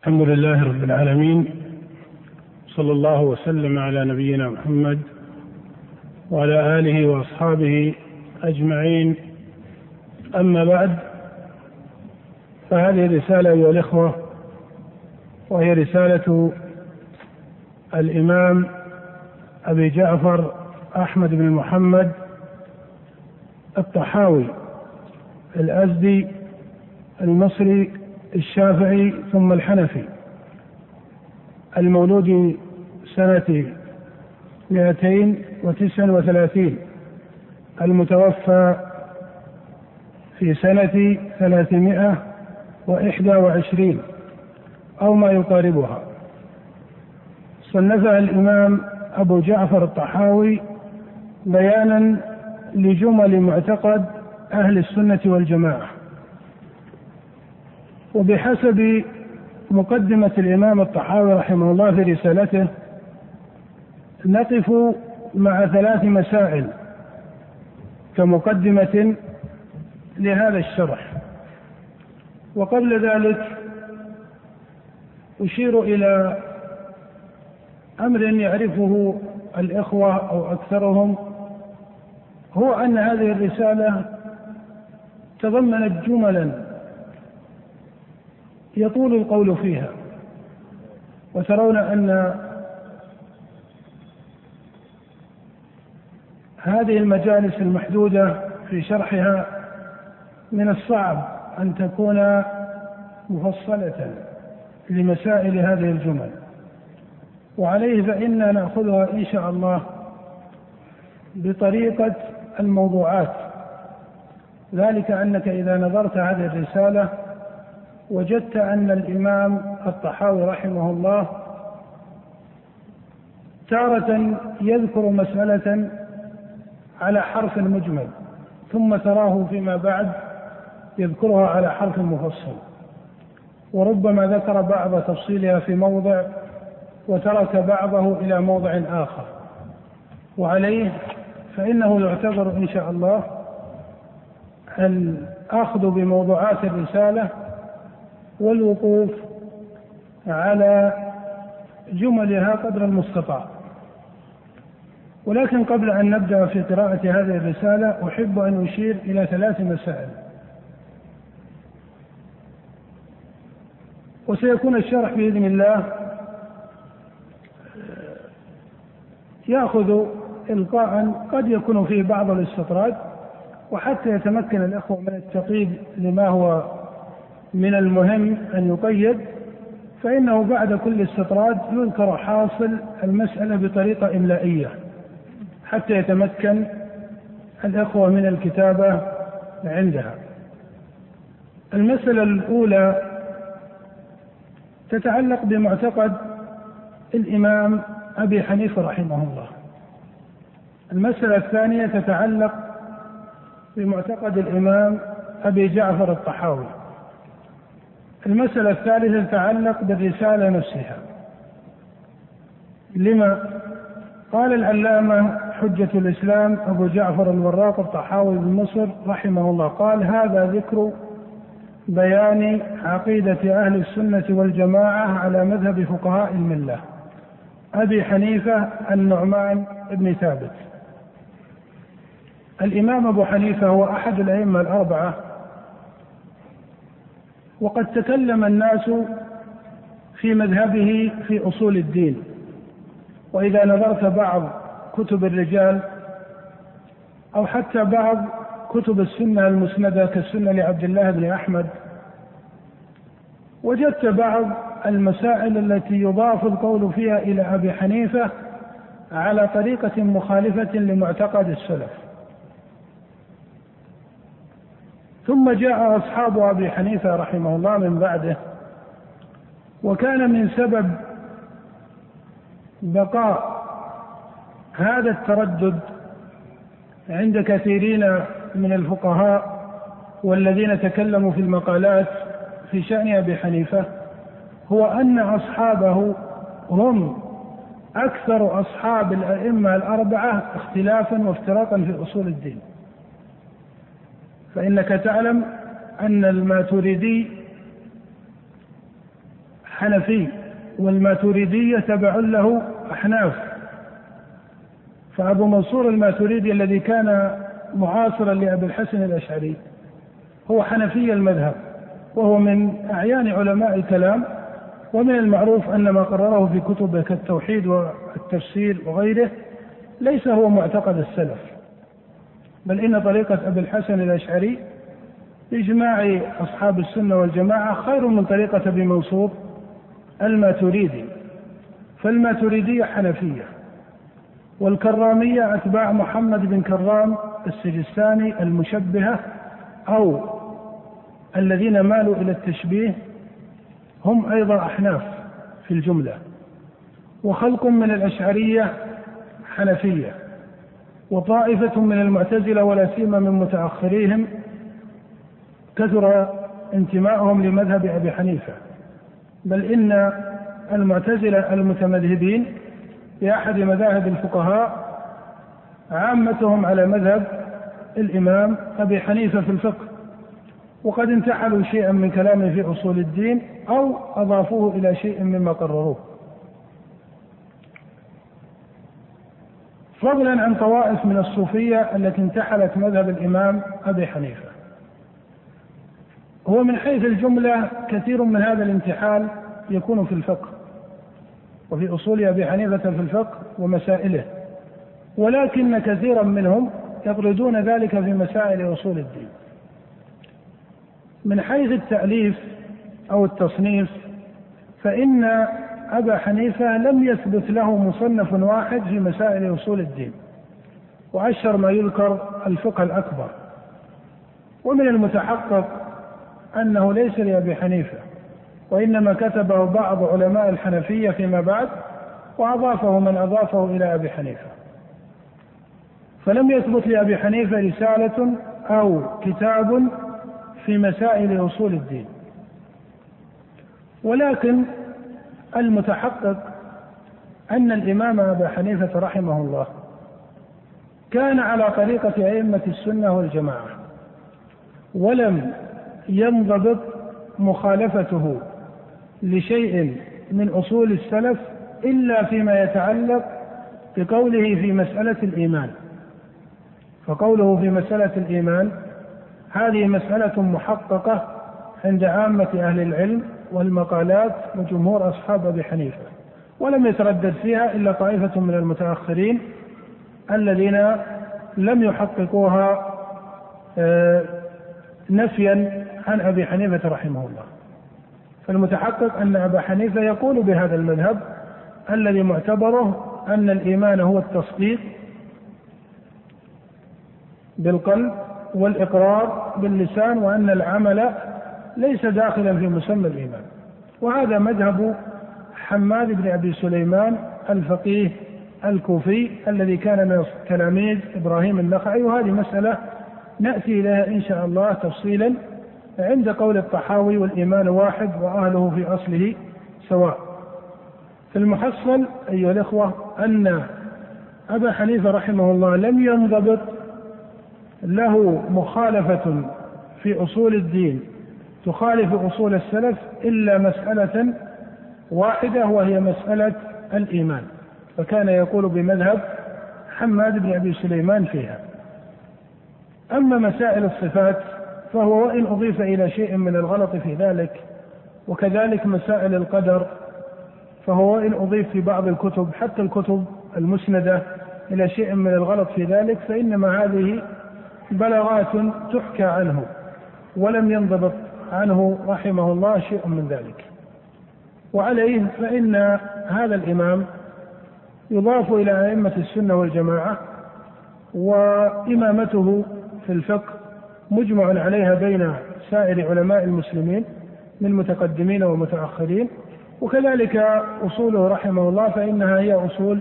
الحمد لله رب العالمين صلى الله وسلم على نبينا محمد وعلى آله وأصحابه أجمعين. أما بعد فهذه الرسالة أيها الإخوة وهي رسالة الإمام أبي جعفر أحمد بن محمد الطحاوي الأزدي المصري الشافعي ثم الحنفي. المولود سنة 239 المتوفى في سنة 321 أو ما يقاربها. صنفها الإمام أبو جعفر الطحاوي بيانا لجمل معتقد أهل السنة والجماعة. وبحسب مقدمة الإمام الطحاوي رحمه الله في رسالته نقف مع ثلاث مسائل كمقدمة لهذا الشرح. وقبل ذلك أشير إلى أمر يعرفه الإخوة أو أكثرهم هو أن هذه الرسالة تضمنت جملا يطول القول فيها. وترون أن هذه المجالس المحدودة في شرحها من الصعب أن تكون مفصلة لمسائل هذه الجمل. وعليه فإنا نأخذها إن شاء الله بطريقة الموضوعات. ذلك أنك إذا نظرت هذه الرسالة وجدت أن الإمام الطحاوي رحمه الله تارة يذكر مسألة على حرف مجمل ثم تراه فيما بعد يذكرها على حرف مفصل. وربما ذكر بعض تفصيلها في موضع وترك بعضه إلى موضع آخر. وعليه فإنه يعتبر إن شاء الله الأخذ بموضوعات الرسالة والوقوف على جملها قدر المستطاع. ولكن قبل أن نبدأ في قراءة هذه الرسالة أحب أن أشير إلى ثلاث مسائل. وسيكون الشرح بإذن الله يأخذ إلقاء قد يكون فيه بعض الاستطراد وحتى يتمكن الإخوة من التقييد لما هو من المهم أن يقيد فإنه بعد كل استطراد يذكر حاصل المسألة بطريقة إملائية حتى يتمكن الإخوة من الكتابة عندها. المسألة الأولى تتعلق بمعتقد الإمام أبي حنيفة رحمه الله. المسألة الثانية تتعلق بمعتقد الإمام أبي جعفر الطحاوي. المسألة الثالثة تتعلق بالرسالة نفسها. لما؟ قال العلامة حجة الإسلام أبو جعفر الوراق الطحاوي بن مصر رحمه الله. قال هذا ذكر بيان عقيدة أهل السنة والجماعة على مذهب فقهاء الملة. أبي حنيفة النعمان بن ثابت. الإمام أبو حنيفة هو أحد الأئمة الأربعة وقد تكلم الناس في مذهبه في أصول الدين. وإذا نظرت بعض كتب الرجال أو حتى بعض كتب السنة المسندة كالسنة لعبد الله بن أحمد وجدت بعض المسائل التي يضاف القول فيها إلى أبي حنيفة على طريقة مخالفة لمعتقد السلف. ثم جاء أصحاب أبي حنيفة رحمه الله من بعده وكان من سبب بقاء هذا التردد عند كثيرين من الفقهاء والذين تكلموا في المقالات في شأن أبي حنيفة هو أن أصحابه هم أكثر أصحاب الأئمة الأربعة اختلافا وافتراقا في أصول الدين. فإنك تعلم أن الماتريدي حنفي والماتريدية تبع له أحناف. فأبو منصور الماتريدي الذي كان معاصرا لأبي الحسن الأشعري هو حنفي المذهب وهو من أعيان علماء الكلام ومن المعروف أن ما قرره في كتبه كالتوحيد والتفسير وغيره ليس هو معتقد السلف. بل إن طريقة أبي الحسن الأشعري بإجماع أصحاب السنة والجماعة خير من طريقة أبي منصور الماتريدي. فالماتريدية حنفية والكرامية أتباع محمد بن كرام السجستاني المشبهة أو الذين مالوا إلى التشبيه هم أيضا أحناف في الجملة. وخلق من الأشعرية حنفية. وطائفة من المعتزلة ولا سيما من متأخريهم كثر انتمائهم لمذهب أبي حنيفة. بل إن المعتزلة المتمذهبين في أحد مذاهب الفقهاء عامتهم على مذهب الإمام أبي حنيفة في الفقه وقد انتحلوا شيئا من كلامه في أصول الدين أو أضافوه إلى شيء مما قرروه. فضلا عن طوائف من الصوفية التي انتحلت مذهب الإمام أبي حنيفة. هو من حيث الجملة كثير من هذا الانتحال يكون في الفقه وفي أصول أبي حنيفة في الفقه ومسائله ولكن كثيرا منهم يطردون ذلك في مسائل أصول الدين. من حيث التأليف أو التصنيف فإن أبا حنيفة لم يثبت له مصنف واحد في مسائل أصول الدين وأشهر ما يذكر الفقه الأكبر. ومن المتحقق أنه ليس لأبي حنيفة وإنما كتبه بعض علماء الحنفية فيما بعد وأضافه من أضافه إلى أبي حنيفة. فلم يثبت لأبي حنيفة رسالة أو كتاب في مسائل أصول الدين. ولكن المتحقق أن الإمام أبا حنيفة رحمه الله كان على طريقة أئمة السنة والجماعة ولم ينضبط مخالفته لشيء من أصول السلف إلا فيما يتعلق بقوله في مسألة الإيمان. فقوله في مسألة الإيمان هذه مسألة محققة عند عامة أهل العلم والمقالات وجمهور أصحاب أبي حنيفة ولم يتردد فيها إلا طائفة من المتأخرين الذين لم يحققوها آه، نفيا عن أبي حنيفة رحمه الله. فالمتحقق أن أبا حنيفة يقول بهذا المذهب الذي معتبره أن الإيمان هو التصديق بالقلب والإقرار باللسان وأن العمل ليس داخلا في مسمى الإيمان. وهذا مذهب حماد بن أبي سليمان الفقيه الكوفي الذي كان من تلاميذ إبراهيم النخعي. وهذه مسألة نأتي إليها إن شاء الله تفصيلا عند قول الطحاوي والإيمان واحد وأهله في أصله سواء. في المحصل أيها الإخوة أن أبا حنيفة رحمه الله لم ينضبط له مخالفة في أصول الدين. تخالف أصول السلف إلا مسألة واحدة وهي مسألة الإيمان. فكان يقول بمذهب حماد بن أبي سليمان فيها أما مسائل الصفات فهو وإن أضيف إلى شيء من الغلط في ذلك وكذلك مسائل القدر فهو وإن أضيف في بعض الكتب حتى الكتب المسندة إلى شيء من الغلط في ذلك فإنما هذه بلاغات تحكى عنه ولم ينضبط. عنه رحمه الله شيء من ذلك. وعليه فإن هذا الإمام يضاف إلى أئمة السنة والجماعة وإمامته في الفقه مجمع عليها بين سائر علماء المسلمين من متقدمين ومتأخرين وكذلك أصوله رحمه الله فإنها هي أصول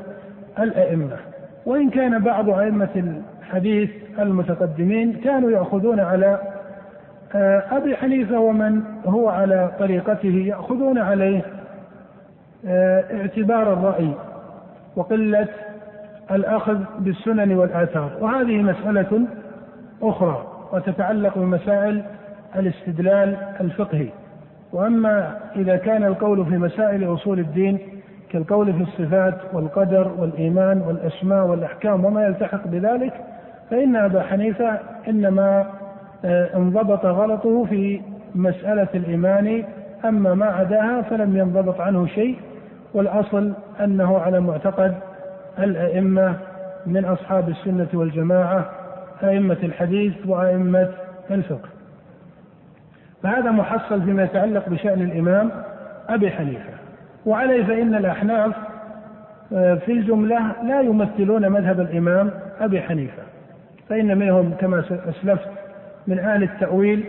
الأئمة. وإن كان بعض أئمة الحديث المتقدمين كانوا يأخذون على أبي حنيفة ومن هو على طريقته يأخذون عليه آه، اعتبار الرأي وقلة الأخذ بالسنن والآثار. وهذه مسألة أخرى وتتعلق بمسائل الاستدلال الفقهي. وأما إذا كان القول في مسائل أصول الدين كالقول في الصفات والقدر والإيمان والأسماء والأحكام وما يلتحق بذلك فإن أبا حنيفة إنما آه، انضبط غلطه في مسألة الإيمان أما ما عداها فلم ينضبط عنه شيء والأصل أنه على معتقد الأئمة من أصحاب السنة والجماعة أئمة الحديث وأئمة الفقه. فهذا محصل فيما يتعلق بشأن الإمام أبي حنيفة. وعليه فإن الأحناف آه، في الجملة لا يمثلون مذهب الإمام أبي حنيفة فإن منهم كما أسلفت من أهل التأويل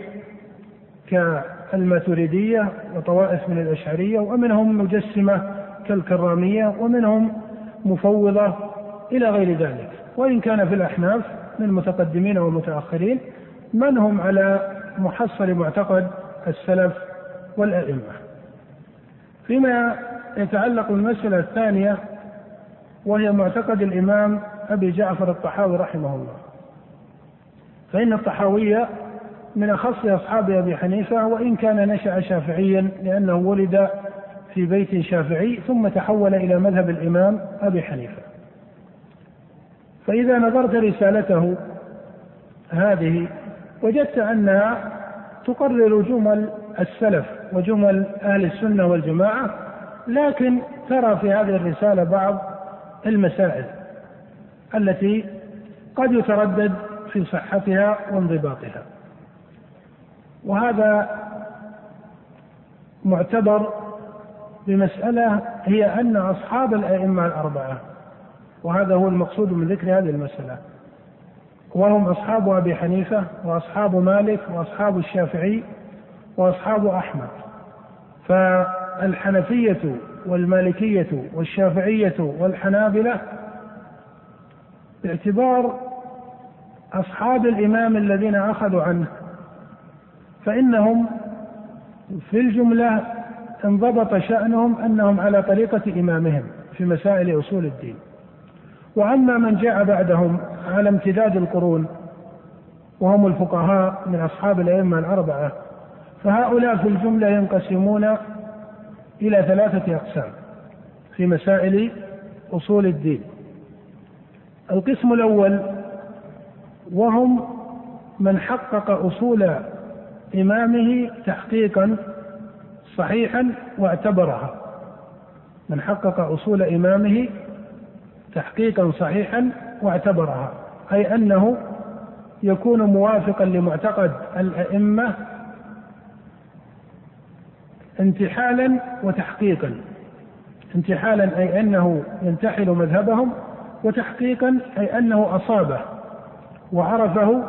كالماتريدية وطوائف من الأشعرية ومنهم مجسمة كالكرامية ومنهم مفوضة إلى غير ذلك. وإن كان في الأحناف من المتقدمين والمتأخرين من هم على محصل معتقد السلف والأئمة. فيما يتعلق بالمسألة الثانية وهي معتقد الإمام أبي جعفر الطحاوي رحمه الله. فإن الطحاوية من أخص أصحاب أبي حنيفة وإن كان نشأ شافعيا لأنه ولد في بيت شافعي ثم تحول إلى مذهب الإمام أبي حنيفة. فإذا نظرت رسالته هذه وجدت أنها تقرر جمل السلف وجمل أهل السنة والجماعة لكن ترى في هذه الرسالة بعض المسائل التي قد يتردد في صحتها وانضباطها. وهذا معتبر بمسألة هي أن أصحاب الأئمة الأربعة وهذا هو المقصود من ذكر هذه المسألة وهم أصحاب أبي حنيفة وأصحاب مالك وأصحاب الشافعي وأصحاب أحمد. فالحنفية والمالكية والشافعية والحنابلة باعتبار أصحاب الإمام الذين أخذوا عنه فإنهم في الجملة انضبط شأنهم أنهم على طريقة إمامهم في مسائل أصول الدين. وأما من جاء بعدهم على امتداد القرون وهم الفقهاء من أصحاب الأئمة الأربعة فهؤلاء في الجملة ينقسمون إلى ثلاثة أقسام في مسائل أصول الدين. القسم الأول وهم من حقق أصول إمامه تحقيقا صحيحا واعتبرها. من حقق أصول إمامه تحقيقا صحيحا واعتبرها. أي أنه يكون موافقا لمعتقد الأئمة انتحالا وتحقيقا. انتحالا أي أنه ينتحل مذهبهم وتحقيقا أي أنه أصابه. وعرفه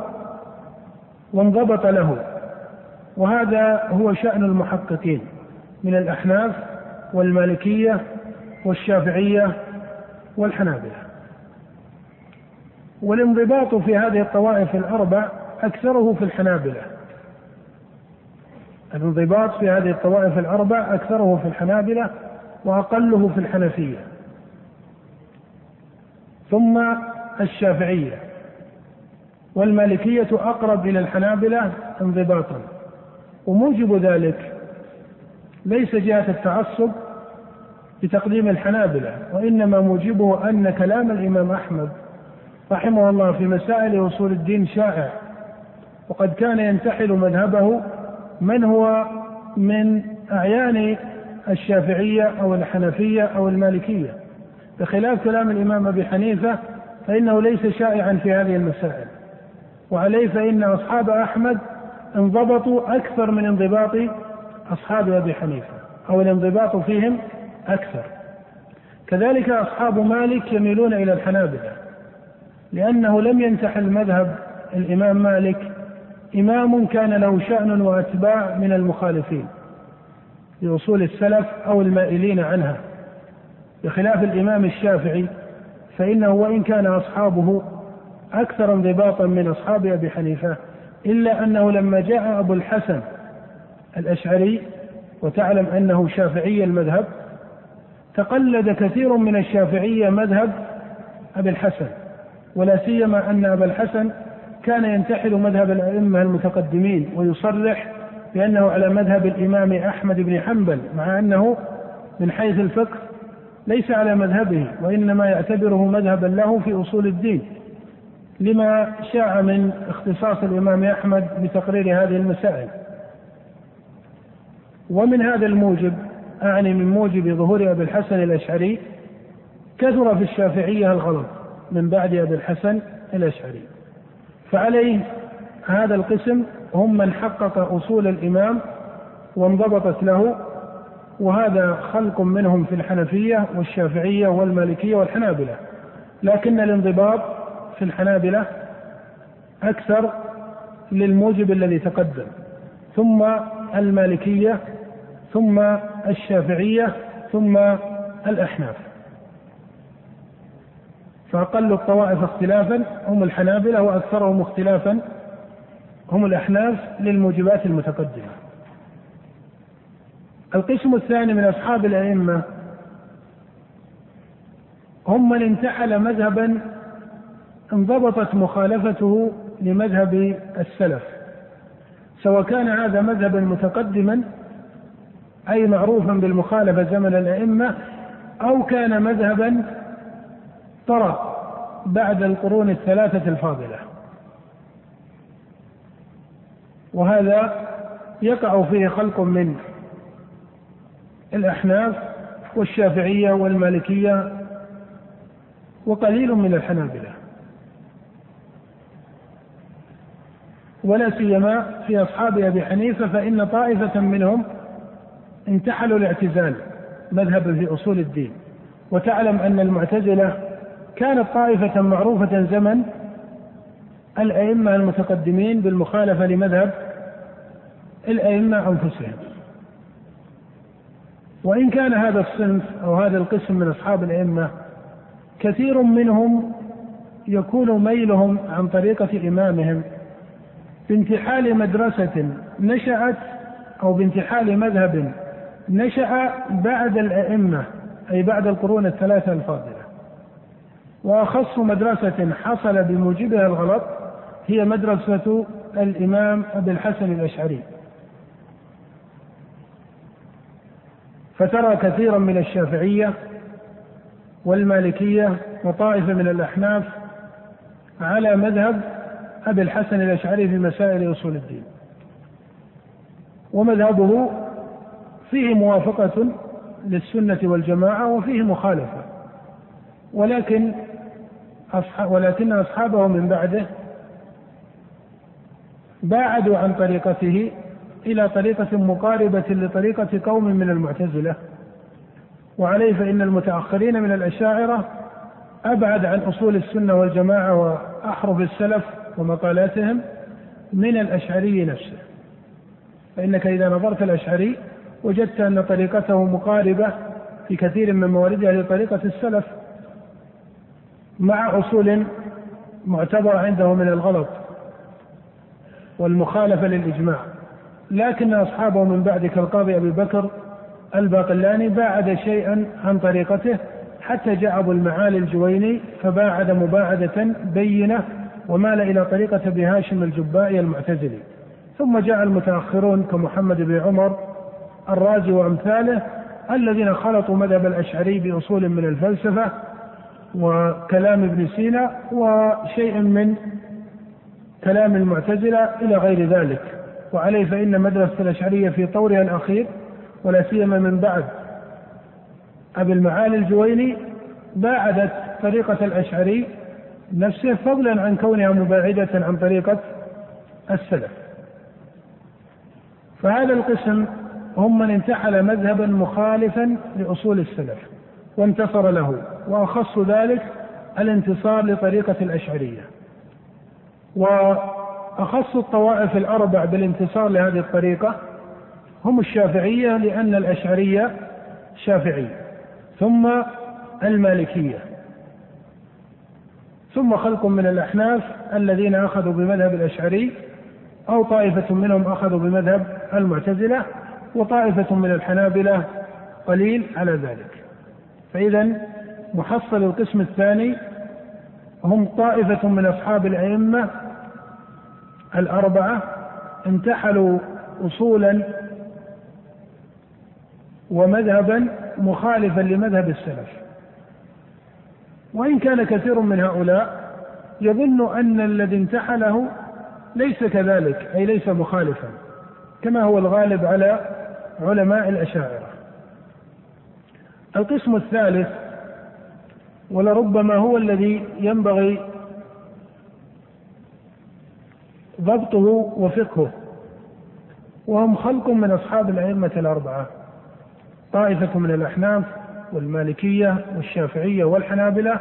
وانضبط له. وهذا هو شأن المحققين من الأحناف والمالكية والشافعية والحنابلة. والانضباط في هذه الطوائف الأربع أكثره في الحنابلة. الانضباط في هذه الطوائف الأربع أكثره في الحنابلة وأقله في الحنفية. ثم الشافعية. والمالكية أقرب إلى الحنابلة انضباطا. وموجب ذلك ليس جهة التعصب بتقديم الحنابلة وإنما موجبه أن كلام الإمام أحمد رحمه الله في مسائل أصول الدين شائع. وقد كان ينتحل مذهبه من هو من أعيان الشافعية أو الحنفية أو المالكية. بخلاف كلام الإمام أبي حنيفة فإنه ليس شائعا في هذه المسائل. وعليه فإن أصحاب أحمد انضبطوا أكثر من انضباط أصحاب أبي حنيفة أو الانضباط فيهم أكثر. كذلك أصحاب مالك يميلون إلى الحنابلة لأنه لم ينتحل مذهب الإمام مالك. إمام كان له شأن وأتباع من المخالفين لأصول السلف أو المائلين عنها. بخلاف الإمام الشافعي فإنه وإن كان أصحابه أكثر انضباطا من أصحاب أبي حنيفة إلا أنه لما جاء أبو الحسن الأشعري وتعلم أنه شافعي المذهب تقلد كثير من الشافعية مذهب أبي الحسن ولا سيما أن أبا الحسن كان ينتحل مذهب الأئمة المتقدمين ويصرح بأنه على مذهب الإمام أحمد بن حنبل مع أنه من حيث الفقه ليس على مذهبه وإنما يعتبره مذهبا له في أصول الدين. لما شاع من اختصاص الإمام أحمد بتقرير هذه المسائل. ومن هذا الموجب أعني من موجب ظهور أبي الحسن الأشعري كثر في الشافعية الغلط من بعد أبي الحسن الأشعري. فعليه هذا القسم هم من حقق أصول الإمام وانضبطت له وهذا خلق منهم في الحنفية والشافعية والمالكية والحنابلة. لكن الانضباط في الحنابلة أكثر للموجب الذي تقدم ثم المالكية ثم الشافعية ثم الأحناف. فأقل الطوائف اختلافا هم الحنابلة وأكثرهم اختلافا هم الأحناف للموجبات المتقدمة. القسم الثاني من أصحاب الأئمة هم من انتحل مذهبا انضبطت مخالفته لمذهب السلف سواء كان هذا مذهبا متقدما أي معروفا بالمخالفة زمن الأئمة أو كان مذهبا طرأ بعد القرون الثلاثة الفاضلة. وهذا يقع فيه خلق من الأحناف والشافعية والمالكية وقليل من الحنابلة. ولا سيما في أصحاب أبي حنيفة فإن طائفة منهم انتحلوا الاعتزال مذهبا في أصول الدين. وتعلم أن المعتزلة كانت طائفة معروفة زمن الأئمة المتقدمين بالمخالفة لمذهب الأئمة أنفسهم. وإن كان هذا الصنف أو هذا القسم من أصحاب الأئمة كثير منهم يكون ميلهم عن طريقة إمامهم. بانتحال مدرسة نشأت أو بانتحال مذهب نشأ بعد الأئمة أي بعد القرون الثلاثة الفاضلة. وأخص مدرسة حصل بموجبها الغلط هي مدرسة الإمام أبي الحسن الأشعري. فترى كثيرا من الشافعية والمالكية وطائفة من الأحناف على مذهب أبي الحسن الأشعري في مسائل أصول الدين. ومذهبه فيه موافقة للسنة والجماعة وفيه مخالفة. ولكن ولكن أصحابه من بعده باعدوا عن طريقته إلى طريقة مقاربة لطريقة قوم من المعتزلة. وعليه فإن المتأخرين من الأشاعرة أبعد عن أصول السنة والجماعة وأحرف السلف ومقالاتهم من الأشعري نفسه. فإنك إذا نظرت الأشعري وجدت أن طريقته مقاربة في كثير من مواردها لطريقة السلف مع أصول معتبرة عنده من الغلط والمخالفة للإجماع. لكن أصحابه من بعد كالقاضي أبي بكر الباقلاني باعد شيئا عن طريقته حتى جاء أبو المعالي الجويني فباعد مباعدة بينة ومال إلى طريقة أبي هاشم الجبائي المعتزلي. ثم جاء المتأخرون كمحمد بن عمر الرازي وأمثاله الذين خلطوا مذهب الأشعري بأصول من الفلسفة وكلام ابن سينا وشيء من كلام المعتزلة إلى غير ذلك. وعليه فإن مدرسة الأشعرية في طورها الأخير ولا سيما من بعد أبي المعالي الجويني باعدت طريقة الأشعري نفسه فضلا عن كونها مباعدة عن طريقة السلف. فهذا القسم هم من انتحل مذهبا مخالفا لأصول السلف وانتصر له وأخص ذلك الانتصار لطريقة الأشعرية. وأخص الطوائف الأربع بالانتصار لهذه الطريقة هم الشافعية لأن الأشعرية شافعية ثم المالكية. ثم خلق من الأحناف الذين أخذوا بمذهب الأشعري أو طائفة منهم أخذوا بمذهب المعتزلة وطائفة من الحنابلة قليل على ذلك. فإذا محصل القسم الثاني هم طائفة من أصحاب الأئمة الأربعة انتحلوا أصولا ومذهبا مخالفا لمذهب السلف. وإن كان كثير من هؤلاء يظن أن الذي انتحله ليس كذلك أي ليس مخالفا كما هو الغالب على علماء الأشاعرة. القسم الثالث ولربما هو الذي ينبغي ضبطه وفقهه وهم خلق من أصحاب الأئمة الأربعة طائفة من الأحناف والمالكية والشافعية والحنابلة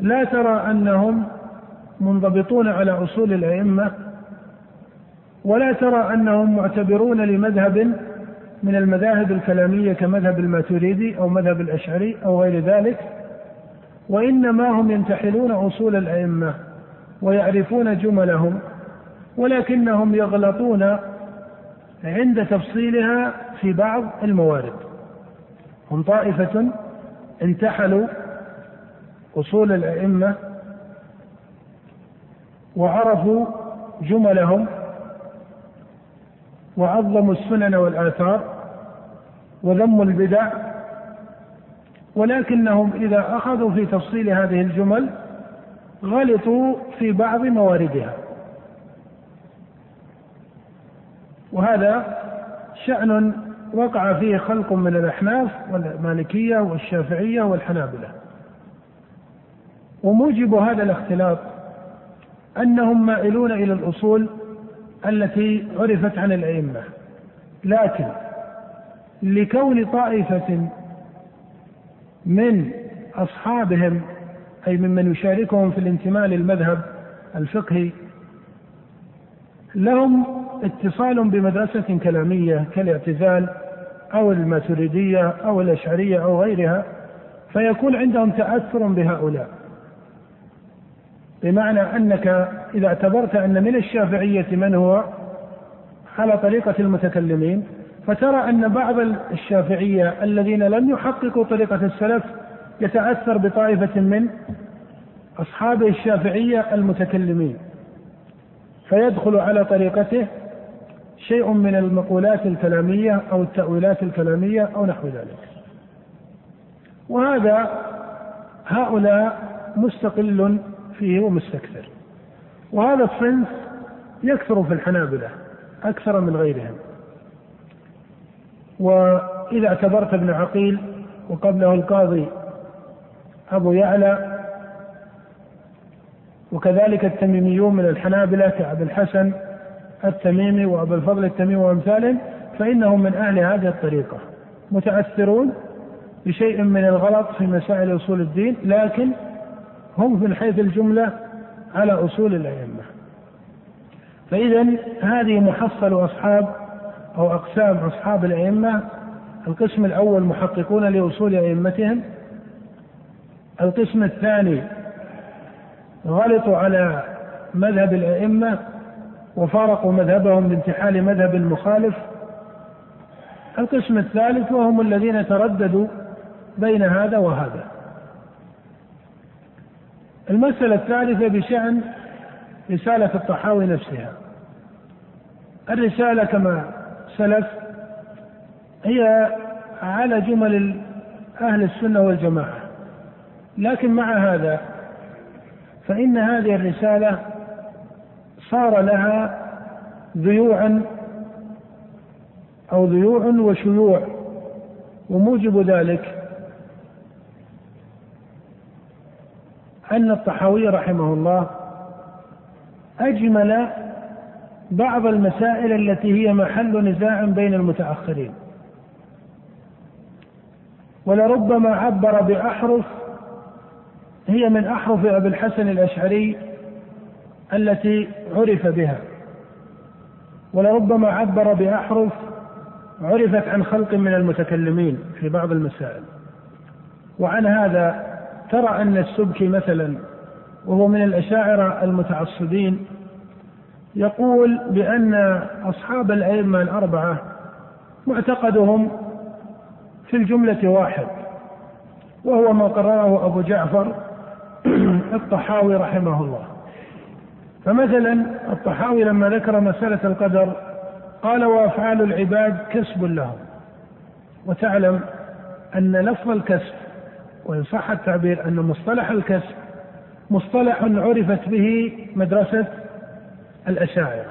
لا ترى أنهم منضبطون على أصول الأئمة ولا ترى أنهم معتبرون لمذهب من المذاهب الكلامية كمذهب الماتريدي أو مذهب الأشعري أو غير ذلك وإنما هم ينتحلون أصول الأئمة ويعرفون جملهم ولكنهم يغلطون عند تفصيلها في بعض الموارد. هم طائفة انتحلوا أصول الأئمة وعرفوا جملهم وعظموا السنن والآثار وذموا البدع ولكنهم إذا أخذوا في تفصيل هذه الجمل غلطوا في بعض مواردها. وهذا شأن وقع فيه خلق من الأحناف والمالكية والشافعية والحنابلة. وموجب هذا الاختلاط أنهم مائلون إلى الأصول التي عرفت عن الأئمة. لكن لكون طائفة من أصحابهم أي ممن يشاركهم في الانتماء للمذهب الفقهي لهم اتصال بمدرسة كلامية كالاعتزال أو الماتريدية أو الأشعرية أو غيرها فيكون عندهم تأثر بهؤلاء. بمعنى أنك إذا اعتبرت أن من الشافعية من هو على طريقة المتكلمين فترى أن بعض الشافعية الذين لم يحققوا طريقة السلف يتأثر بطائفة من أصحاب الشافعية المتكلمين فيدخل على طريقته شيء من المقولات الكلامية أو التأويلات الكلامية أو نحو ذلك. وهذا هؤلاء مستقل فيه ومستكثر. وهذا الصنف يكثر في الحنابلة أكثر من غيرهم. وإذا اعتبرت ابن عقيل وقبله القاضي أبو يعلى وكذلك التميميون من الحنابلة كأبي الحسن التميمي وأبو الفضل التميمي وأمثالهم فإنهم من أهل هذه الطريقة. متأثرون بشيء من الغلط في مسائل أصول الدين لكن هم من حيث الجملة على أصول الأئمة. فإذا هذه محصل أصحاب أو أقسام أصحاب الأئمة. القسم الأول محققون لأصول أئمتهم. القسم الثاني غلطوا على مذهب الأئمة. وفارقوا مذهبهم بانتحال مذهب مخالف القسم الثالث وهم الذين ترددوا بين هذا وهذا. المسألة الثالثة بشأن رسالة الطحاوي نفسها. الرسالة كما سلف هي على جمل أهل السنة والجماعة. لكن مع هذا فإن هذه الرسالة صار لها ذيوعا أو ذيوع وشيوع وموجب ذلك أن الطحاوي رحمه الله أجمل بعض المسائل التي هي محل نزاع بين المتأخرين. ولربما عبر بأحرف هي من أحرف أبي الحسن الأشعري التي عرف بها. ولربما عبر بأحرف عرفت عن خلق من المتكلمين في بعض المسائل. وعن هذا ترى أن السبكي مثلا وهو من الأشاعرة المتعصبين يقول بأن أصحاب الأئمة الأربعة معتقدهم في الجملة واحد وهو ما قرره أبو جعفر الطحاوي رحمه الله. فمثلا الطحاوي لما ذكر مسألة القدر قال وأفعال العباد كسب لهم. وتعلم أن لفظ الكسب وإن صح التعبير أن مصطلح الكسب مصطلح عرفت به مدرسة الأشاعرة.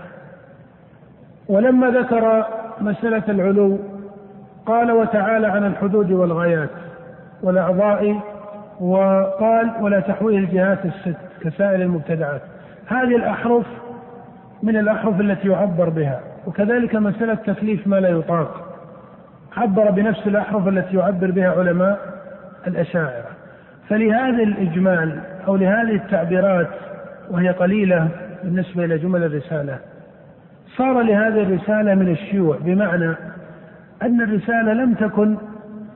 ولما ذكر مسألة العلو قال وتعالى عن الحدود والغايات والأعضاء وقال ولا تحويه الجهات الست كسائر المبتدعات. هذه الأحرف من الأحرف التي يعبر بها وكذلك مسألة تكليف ما لا يطاق. عبر بنفس الأحرف التي يعبر بها علماء الأشاعرة. فلهذا الإجمال أو لهذه التعبيرات وهي قليلة بالنسبة إلى جمل الرسالة صار لهذه الرسالة من الشيوع بمعنى أن الرسالة لم تكن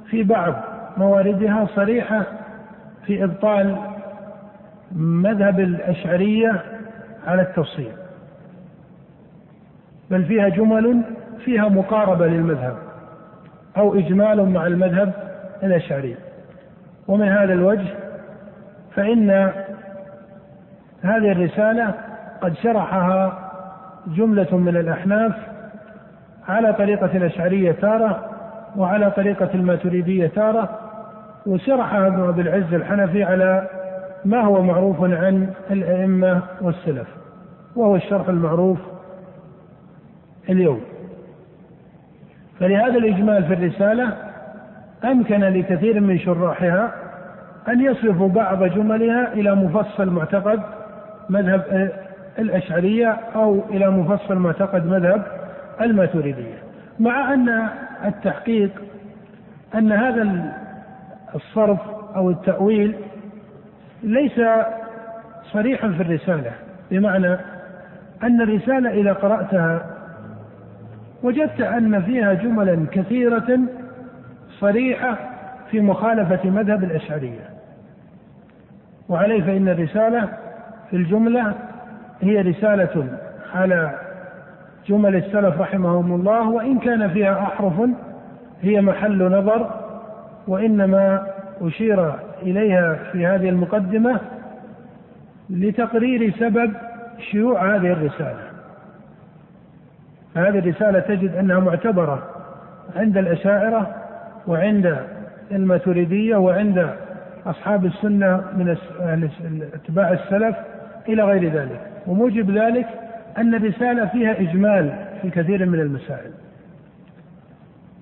في بعض مواردها صريحة في إبطال مذهب الأشعرية على التفصيل. بل فيها جمل فيها مقاربة للمذهب أو إجمال مع المذهب الأشعري. ومن هذا الوجه فإن هذه الرسالة قد شرحها جملة من الأحناف على طريقة الأشعرية تارة وعلى طريقة الماتريدية تارة وشرحها ابن أبي العز الحنفي على ما هو معروف عن الأئمة والسلف. وهو الشرح المعروف اليوم. فلهذا الإجمال في الرسالة أمكن لكثير من شراحها أن يصرفوا بعض جملها إلى مفصل معتقد مذهب الأشعرية أو إلى مفصل معتقد مذهب الماتريدية. مع أن التحقيق أن هذا الصرف أو التأويل ليس صريحا في الرسالة بمعنى أن الرسالة إذا قرأتها وجدت أن فيها جملا كثيرة صريحة في مخالفة مذهب الأشعرية. وعليه فإن الرسالة في الجملة هي رسالة على جمل السلف رحمهم الله وإن كان فيها أحرف هي محل نظر وإنما أشير إليها في هذه المقدمة لتقرير سبب شيوع هذه الرسالة. فهذه الرسالة تجد أنها معتبرة عند الأشاعرة وعند الماتريدية وعند أصحاب السنة من اتباع السلف إلى غير ذلك. وموجب ذلك أن الرسالة فيها إجمال في كثير من المسائل.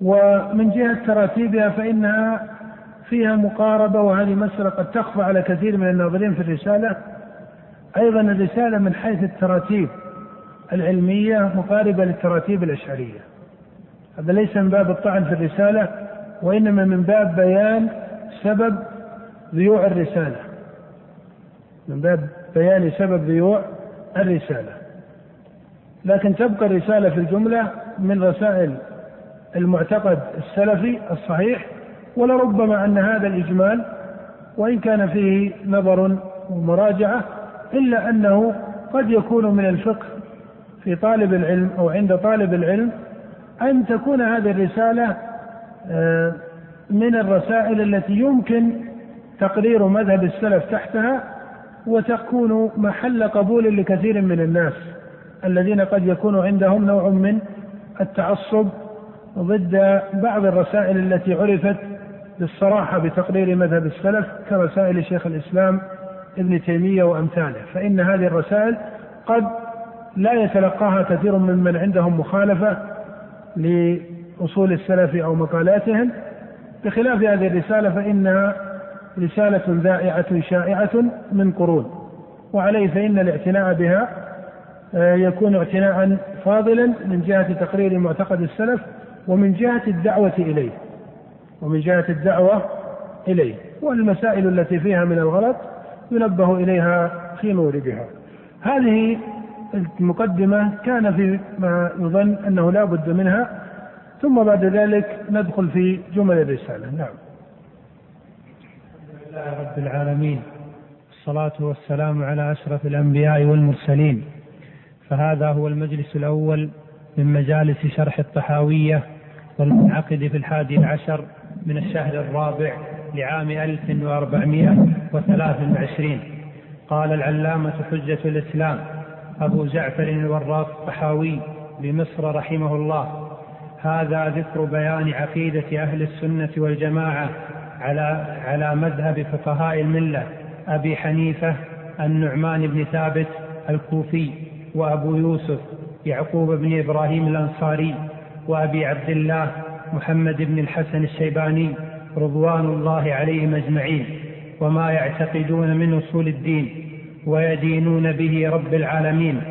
ومن جهة تراتيبها فإنها فيها مقاربة وهذه مسألة قد تخفى على كثير من الناظرين في الرسالة أيضا الرسالة من حيث التراتيب العلمية مقاربة للتراتيب الأشعرية. هذا ليس من باب الطعن في الرسالة وإنما من باب بيان سبب ذيوع الرسالة. من باب بيان سبب ذيوع الرسالة. لكن تبقى الرسالة في الجملة من رسائل المعتقد السلفي الصحيح ولربما أن هذا الإجمال وإن كان فيه نظر ومراجعة إلا أنه قد يكون من الفقه في طالب العلم أو عند طالب العلم أن تكون هذه الرسالة آه، من الرسائل التي يمكن تقرير مذهب السلف تحتها وتكون محل قبول لكثير من الناس الذين قد يكون عندهم نوع من التعصب ضد بعض الرسائل التي عرفت بالصراحة بتقرير مذهب السلف كرسائل شيخ الإسلام ابن تيمية وأمثاله فإن هذه الرسائل قد لا يتلقاها كثير ممن عندهم مخالفة لأصول السلف أو مقالاتهم. بخلاف هذه الرسالة فإنها رسالة ذائعة شائعة من قرون وعليه فإن الاعتناء بها آه، يكون اعتناء فاضلا من جهة تقرير معتقد السلف ومن جهة الدعوة إليه ومن جهة الدعوة إليه. والمسائل التي فيها من الغلط ينبه إليها في موردها هذه المقدمة كان في ما يظن أنه لا بد منها ثم بعد ذلك ندخل في جمل الرسالة. نعم. لله رب العالمين الصلاة والسلام على أشرف الأنبياء والمرسلين. فهذا هو المجلس الأول من مجالس شرح الطحاوية والمنعقد في الحادي عشر من الشهر الرابع. لعام 1423 قال العلامة حجة الإسلام أبو جعفر الوراق الطحاوي بمصر رحمه الله هذا ذكر بيان عقيدة أهل السنة والجماعة على على مذهب فقهاء الملة أبي حنيفة النعمان بن ثابت الكوفي وأبو يوسف يعقوب بن إبراهيم الأنصاري وأبي عبد الله محمد بن الحسن الشيباني رضوان الله عليهم أجمعين وما يعتقدون من أصول الدين ويدينون به رب العالمين.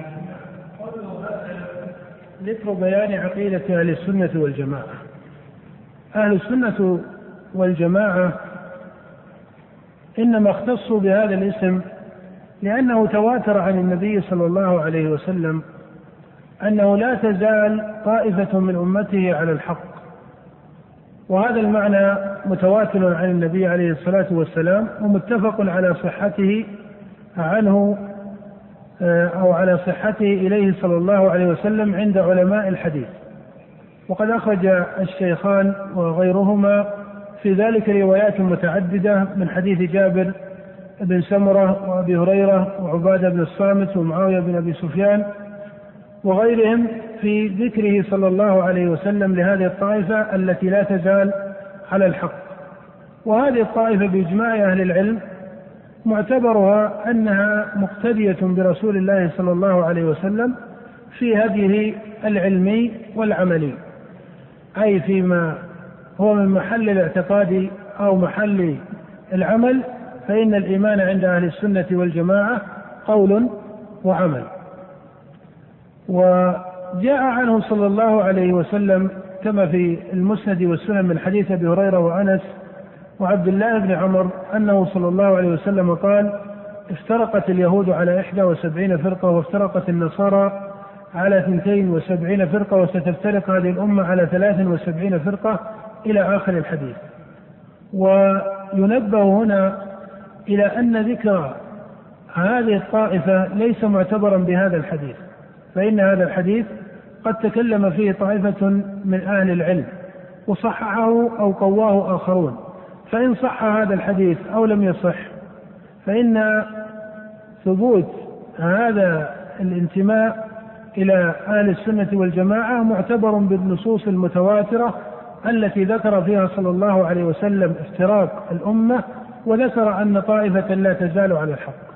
ذكر بيان عقيدة أهل السنة والجماعة. أهل السنة والجماعة إنما اختصوا بهذا الاسم لأنه تواتر عن النبي صلى الله عليه وسلم أنه لا تزال طائفة من أمته على الحق. وهذا المعنى متواتر عن النبي عليه الصلاة والسلام ومتفق على صحته عنه آه، أو على صحته إليه صلى الله عليه وسلم عند علماء الحديث. وقد أخرج الشيخان وغيرهما في ذلك روايات متعددة من حديث جابر بن سمرة وأبي هريرة وعبادة بن الصامت ومعاوية بن أبي سفيان وغيرهم في ذكره صلى الله عليه وسلم لهذه الطائفة التي لا تزال على الحق. وهذه الطائفة بإجماع أهل العلم معتبرها أنها مقتدية برسول الله صلى الله عليه وسلم في هديه العلمي والعملي أي فيما هو من محل الاعتقاد أو محل العمل فإن الإيمان عند أهل السنة والجماعة قول وعمل. وجاء عنه صلى الله عليه وسلم كما في المسند والسنن من حديث أبي هريرة وأنس وعبد الله بن عمر أنه صلى الله عليه وسلم قال افترقت اليهود على إحدى وسبعين فرقة وافترقت النصارى على ثنتين وسبعين فرقة وستفترق هذه الأمة على ثلاث وسبعين فرقة إلى آخر الحديث. وينبه هنا إلى أن ذكر هذه الطائفة ليس معتبرا بهذا الحديث. فإن هذا الحديث قد تكلم فيه طائفة من أهل العلم وصححه أو قواه آخرون. فإن صح هذا الحديث أو لم يصح فإن ثبوت هذا الانتماء إلى أهل السنة والجماعة معتبر بالنصوص المتواترة التي ذكر فيها صلى الله عليه وسلم افتراق الأمة وذكر أن طائفة لا تزال على الحق.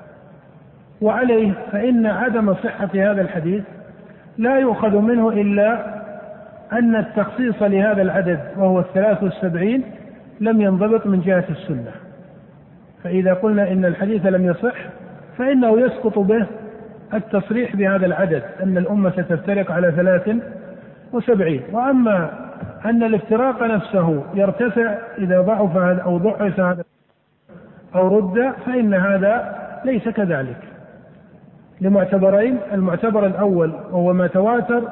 وعليه فإن عدم صحة هذا الحديث لا يؤخذ منه إلا أن التخصيص لهذا العدد وهو الثلاث والسبعين لم ينضبط من جهة السنة. فإذا قلنا إن الحديث لم يصح فإنه يسقط به التصريح بهذا العدد أن الأمة ستفترق على ثلاث وسبعين. وأما أن الافتراق نفسه يرتفع إذا ضعف أو ضعف هذا أو رد فإن هذا ليس كذلك. لمعتبرين المعتبر الأول وهو ما تواتر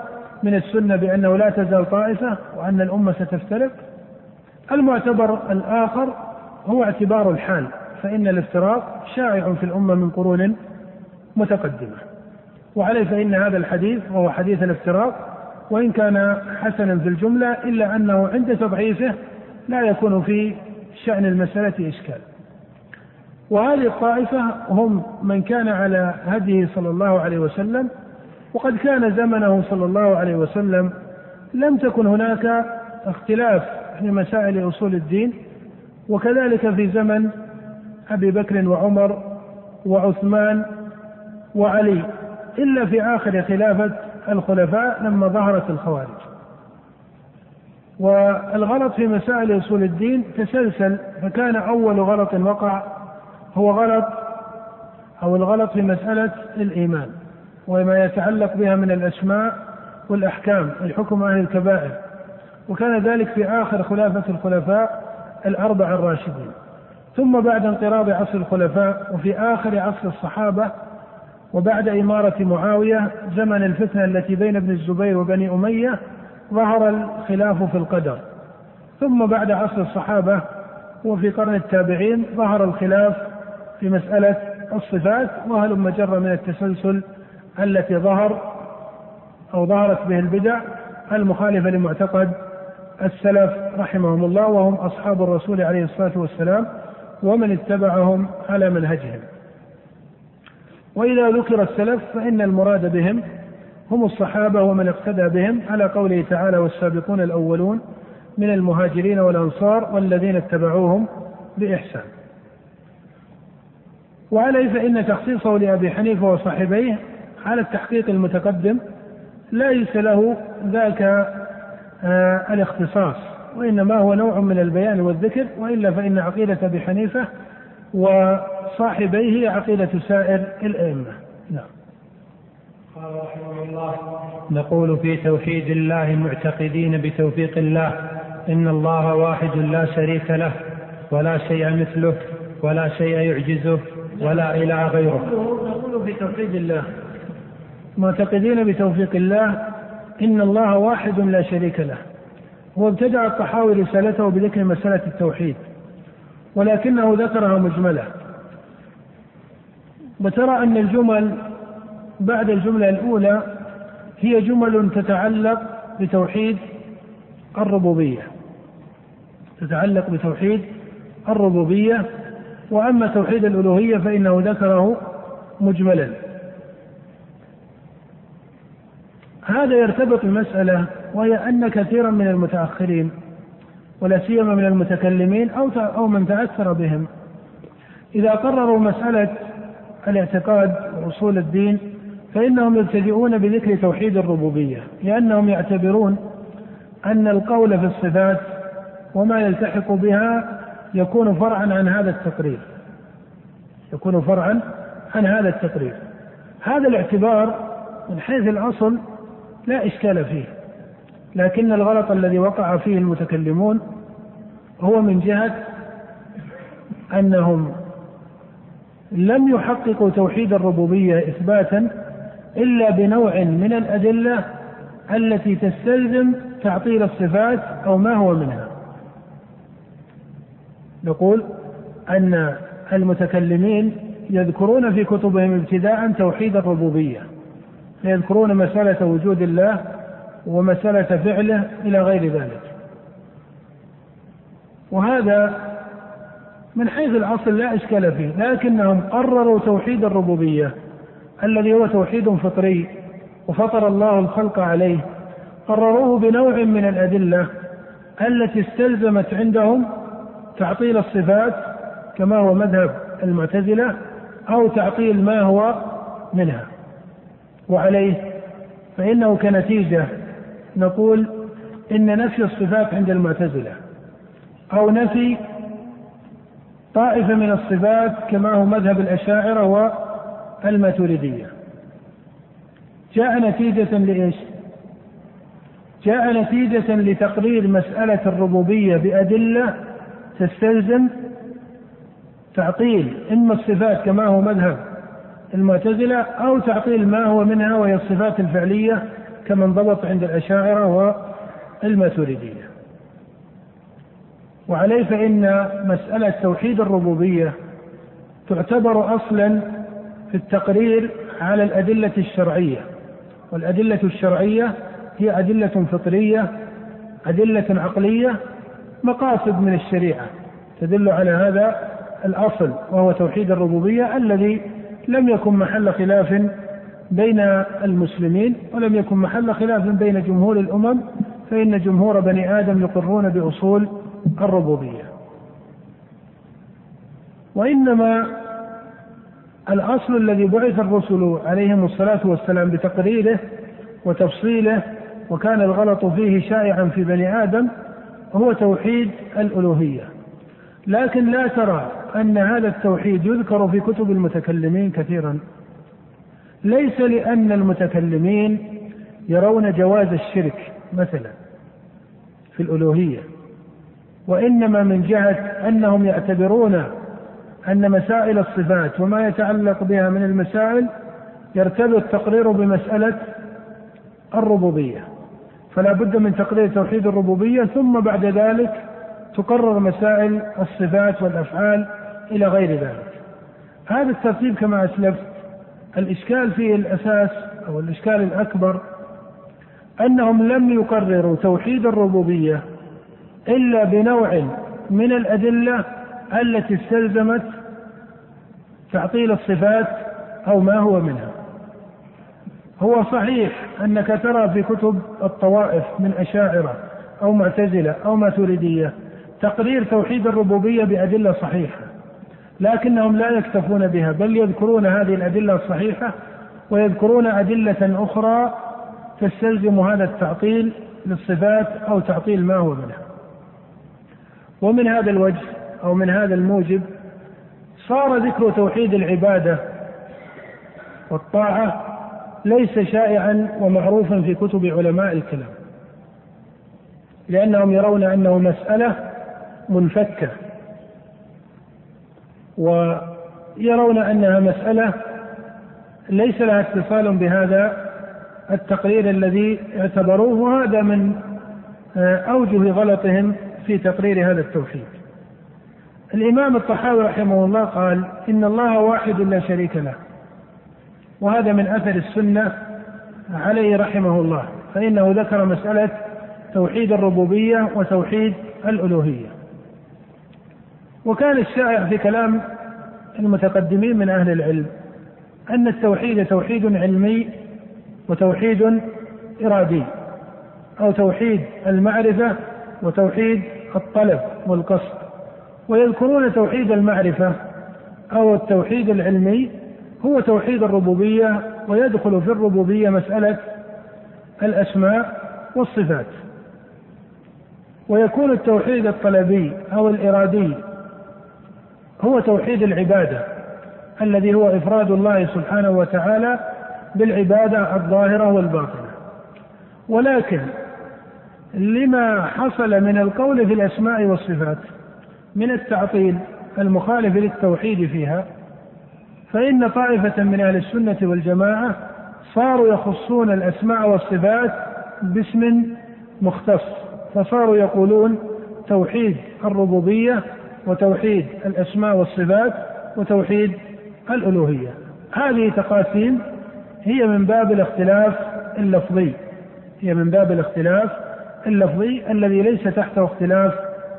من السنة بأنه لا تزال طائفة وأن الأمة ستفترق. المعتبر الآخر هو اعتبار الحال فإن الافتراق شائع في الأمة من قرون متقدمة. وعليه فإن هذا الحديث وهو حديث الافتراق وإن كان حسنا في الجملة إلا أنه عند تضعيفه لا يكون في شأن المسألة إشكال. وهذه الطائفة هم من كان على هديه صلى الله عليه وسلم وقد كان زمنه صلى الله عليه وسلم. لم تكن هناك اختلاف في مسائل أصول الدين وكذلك في زمن أبي بكر وعمر وعثمان وعلي إلا في آخر خلافة الخلفاء لما ظهرت الخوارج. والغلط في مسائل أصول الدين تسلسل فكان أول غلط وقع هو غلط أو الغلط في مسألة الإيمان وما يتعلق بها من الأسماء والأحكام الحكم أهل الكبائر. وكان ذلك في آخر خلافة الخلفاء الأربعة الراشدين. ثم بعد انقراض عصر الخلفاء وفي آخر عصر الصحابة وبعد إمارة معاوية زمن الفتنة التي بين ابن الزبير وبني أمية ظهر الخلاف في القدر. ثم بعد عصر الصحابة وفي قرن التابعين ظهر الخلاف في مسألة الصفات وهل مجرة من التسلسل التي ظهر أو ظهرت به البدع المخالفة لمعتقد السلف رحمهم الله وهم أصحاب الرسول عليه الصلاة والسلام ومن اتبعهم على منهجهم. وإذا ذكر السلف فإن المراد بهم هم الصحابة ومن اقتدى بهم على قوله تعالى والسابقون الأولون من المهاجرين والأنصار والذين اتبعوهم بإحسان. وعليه فإن تخصيصه لأبي حنيفة وصاحبيه على التحقيق المتقدم ليس له ذاك آه الاختصاص وإنما هو نوع من البيان والذكر وإلا فإن عقيدة أبي حنيفة وصاحبيه هي عقيدة سائر الأئمة. نعم. قال رحمه الله نقول في توحيد الله معتقدين بتوفيق الله إن الله واحد لا شريك له ولا شيء مثله ولا شيء يعجزه ولا إله غيره. نقول في توحيد الله. معتقدين بتوفيق الله إن الله واحد لا شريك له. هو ابتدع الطحاوي رسالته بذكر مسألة التوحيد ولكنه ذكرها مجملة. وترى أن الجمل بعد الجملة الأولى هي جمل تتعلق بتوحيد الربوبية. تتعلق بتوحيد الربوبية وأما توحيد الألوهية فإنه ذكره مجملا. هذا يرتبط بمسألة وهي أن كثيرا من المتأخرين ولا سيما من المتكلمين أو أو من تأثر بهم. إذا قرروا مسألة الاعتقاد وأصول الدين فإنهم يبتدئون بذكر توحيد الربوبية لأنهم يعتبرون أن القول في الصفات وما يلتحق بها يكون فرعا عن هذا التقرير. يكون فرعا عن هذا التقرير. هذا الاعتبار من حيث الأصل لا إشكال فيه. لكن الغلط الذي وقع فيه المتكلمون هو من جهة أنهم لم يحققوا توحيد الربوبية إثباتا إلا بنوع من الأدلة التي تستلزم تعطيل الصفات أو ما هو منها. نقول أن المتكلمين يذكرون في كتبهم ابتداء توحيد الربوبية فيذكرون مسألة وجود الله ومسألة فعله إلى غير ذلك. وهذا من حيث الأصل لا إشكال فيه لكنهم قرروا توحيد الربوبية الذي هو توحيد فطري وفطر الله الخلق عليه قرروه بنوع من الأدلة التي استلزمت عندهم تعطيل الصفات كما هو مذهب المعتزلة أو تعطيل ما هو منها وعليه فإنه كنتيجة نقول إن نفي الصفات عند المعتزلة أو نفي طائفة من الصفات كما هو مذهب الأشاعرة والماتريدية جاء نتيجة لإيش؟ جاء نتيجة لتقرير مسألة الربوبية بأدلة تستلزم تعطيل إما الصفات كما هو مذهب المعتزلة أو تعطيل ما هو منها وهي الصفات الفعلية كما انضبط عند الأشاعرة والماتريدية. وعليه فإن مسألة توحيد الربوبية تعتبر أصلا في التقرير على الأدلة الشرعية. والأدلة الشرعية هي أدلة فطرية أدلة عقلية مقاصد من الشريعة. تدل على هذا الأصل وهو توحيد الربوبية الذي لم يكن محل خلاف بين المسلمين ولم يكن محل خلاف بين جمهور الأمم فإن جمهور بني آدم يقرون بأصول الربوبية. وإنما الأصل الذي بعث الرسل عليهم الصلاة والسلام بتقريره وتفصيله وكان الغلط فيه شائعا في بني آدم هو توحيد الألوهية. لكن لا ترى أن هذا التوحيد يذكر في كتب المتكلمين كثيرا. ليس لأن المتكلمين يرون جواز الشرك مثلا في الألوهية وإنما من جهة أنهم يعتبرون أن مسائل الصفات وما يتعلق بها من المسائل يرتبط تقريره بمسألة الربوبية. فلا بد من تقرير توحيد الربوبية ثم بعد ذلك تقرر مسائل الصفات والأفعال إلى غير ذلك. هذا الترتيب كما أسلفت. الإشكال فيه الأساس أو الإشكال الأكبر أنهم لم يقرروا توحيد الربوبية إلا بنوع من الأدلة التي استلزمت تعطيل الصفات أو ما هو منها. هو صحيح أنك ترى في كتب الطوائف من أشاعرة أو معتزلة أو ماتريدية تقرير توحيد الربوبية بأدلة صحيحة لكنهم لا يكتفون بها بل يذكرون هذه الأدلة الصحيحة ويذكرون أدلة أخرى تستلزم هذا التعطيل للصفات أو تعطيل ما هو منها. ومن هذا الوجه أو من هذا الموجب صار ذكر توحيد العبادة والطاعة ليس شائعا ومعروفا في كتب علماء الكلام لأنهم يرون أنه مسألة منفكة ويرون أنها مسألة ليس لها اتصال بهذا التقرير الذي اعتبروه وهذا من أوجه غلطهم في تقرير هذا التوحيد. الإمام الطحاوي رحمه الله قال إن الله واحد لا شريك له. وهذا من أثر السنة عليه رحمه الله فإنه ذكر مسألة توحيد الربوبية وتوحيد الألوهية. وكان الشائع في كلام المتقدمين من أهل العلم أن التوحيد توحيد علمي وتوحيد إرادي أو توحيد المعرفة وتوحيد الطلب والقصد. ويذكرون توحيد المعرفة أو التوحيد العلمي هو توحيد الربوبية ويدخل في الربوبية مسألة الأسماء والصفات. ويكون التوحيد الطلبي أو الإرادي هو توحيد العبادة الذي هو إفراد الله سبحانه وتعالى بالعبادة الظاهرة والباطنة. ولكن لما حصل من القول في الأسماء والصفات من التعطيل المخالف للتوحيد فيها فإن طائفة من أهل السنة والجماعة صاروا يخصون الأسماء والصفات باسم مختص فصاروا يقولون توحيد الربوبية وتوحيد الأسماء والصفات وتوحيد الألوهية. هذه تقاسيم هي من باب الاختلاف اللفظي هي من باب الاختلاف اللفظي الذي ليس تحته اختلاف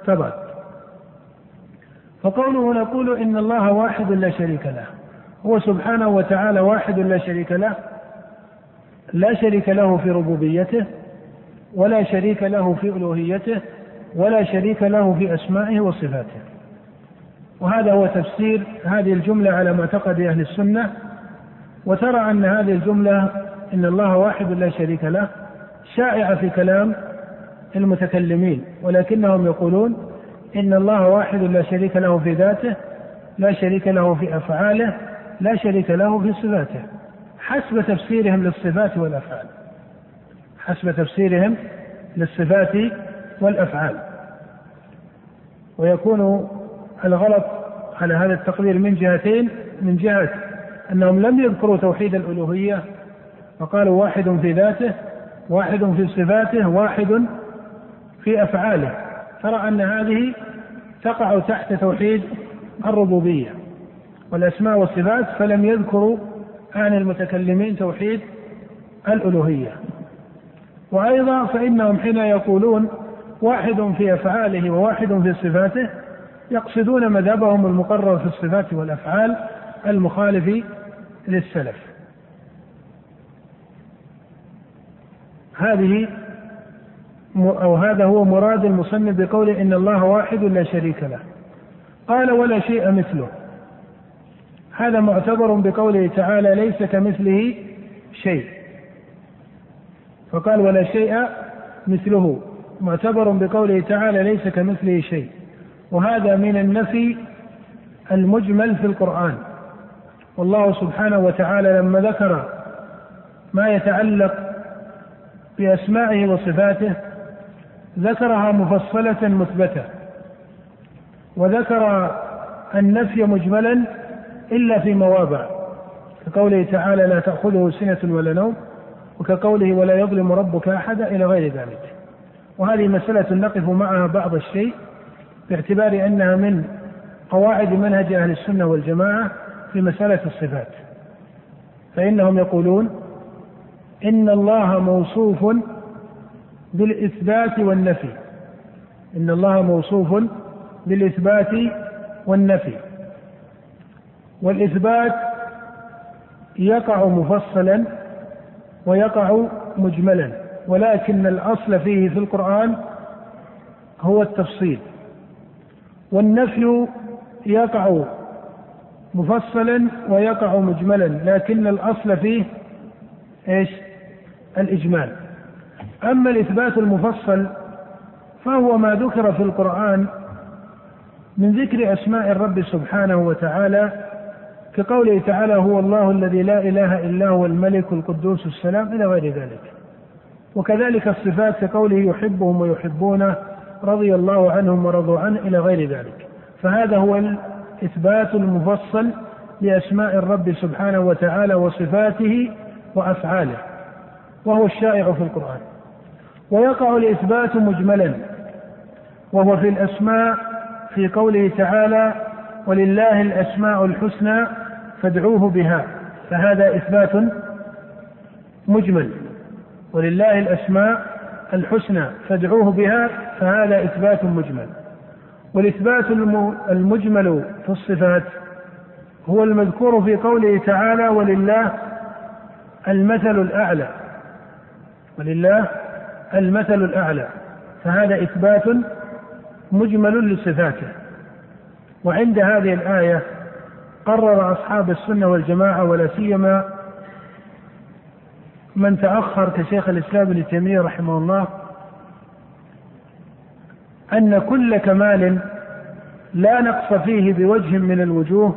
تضاد فقوله نقول إن الله واحد لا شريك له. هو سبحانه وتعالى واحد لا شريك له لا شريك له في ربوبيته ولا شريك له في ألوهيته ولا شريك له في أسمائه وصفاته. وهذا هو تفسير هذه الجملة على معتقد أهل السنة وترى أن هذه الجملة إن الله واحد لا شريك له شائعة في كلام المتكلمين ولكنهم يقولون إن الله واحد لا شريك له في ذاته لا شريك له في أفعاله لا شريك له في صفاته حسب تفسيرهم للصفات والأفعال. حسب تفسيرهم للصفات والأفعال. ويكون الغلط على هذا التقدير من جهتين من جهة أنهم لم يذكروا توحيد الألوهية فقالوا واحد في ذاته واحد في صفاته واحد في أفعاله. ترى أن هذه تقع تحت توحيد الربوبية. والأسماء والصفات فلم يذكروا عن المتكلمين توحيد الألوهية. وأيضا فإنهم حين يقولون واحد في أفعاله وواحد في صفاته يقصدون مذهبهم المقرر في الصفات والأفعال المخالف للسلف. هذه أو هذا هو مراد المصنف بقوله إن الله واحد لا شريك له. قال ولا شيء مثله. هذا معتبر بقوله تعالى ليس كمثله شيء. فقال ولا شيء مثله معتبر بقوله تعالى ليس كمثله شيء. وهذا من النفي المجمل في القرآن. والله سبحانه وتعالى لما ذكر ما يتعلق بأسمائه وصفاته ذكرها مفصلة مثبتة وذكر النفي مجملا إلا في مواضع. كقوله تعالى لا تأخذه سنة ولا نوم وكقوله ولا يظلم ربك أحدا إلى غير ذلك. وهذه مسألة نقف معها بعض الشيء باعتبار أنها من قواعد منهج أهل السنة والجماعة في مسألة الصفات. فإنهم يقولون إن الله موصوف بالإثبات والنفي. إن الله موصوف بالإثبات والنفي. والإثبات يقع مفصلا ويقع مجملا ولكن الأصل فيه في القرآن هو التفصيل والنفي يقع مفصلا ويقع مجملا لكن الأصل فيه إيش؟ الإجمال أما الإثبات المفصل فهو ما ذكر في القرآن من ذكر أسماء الرب سبحانه وتعالى كقوله تعالى هو الله الذي لا إله إلا هو الملك القدوس السلام إلى غير ذلك. وكذلك الصفات كقوله يحبهم ويحبونه رضي الله عنهم ورضوا عنه إلى غير ذلك. فهذا هو الإثبات المفصل لأسماء الرب سبحانه وتعالى وصفاته وأفعاله وهو الشائع في القرآن. ويقع الإثبات مجملا وهو في الأسماء في قوله تعالى ولله الأسماء الحسنى فادعوه بها فهذا إثبات مجمل. ولله الأسماء الحسنى فادعوه بها فهذا إثبات مجمل. والإثبات المجمل في الصفات هو المذكور في قوله تعالى ولله المثل الأعلى ولله المثل الأعلى فهذا إثبات مجمل لصفاته. وعند هذه الآية قرر أصحاب السنة والجماعة ولا سيما من تأخر كشيخ الإسلام ابن تيمية رحمه الله أن كل كمال لا نقص فيه بوجه من الوجوه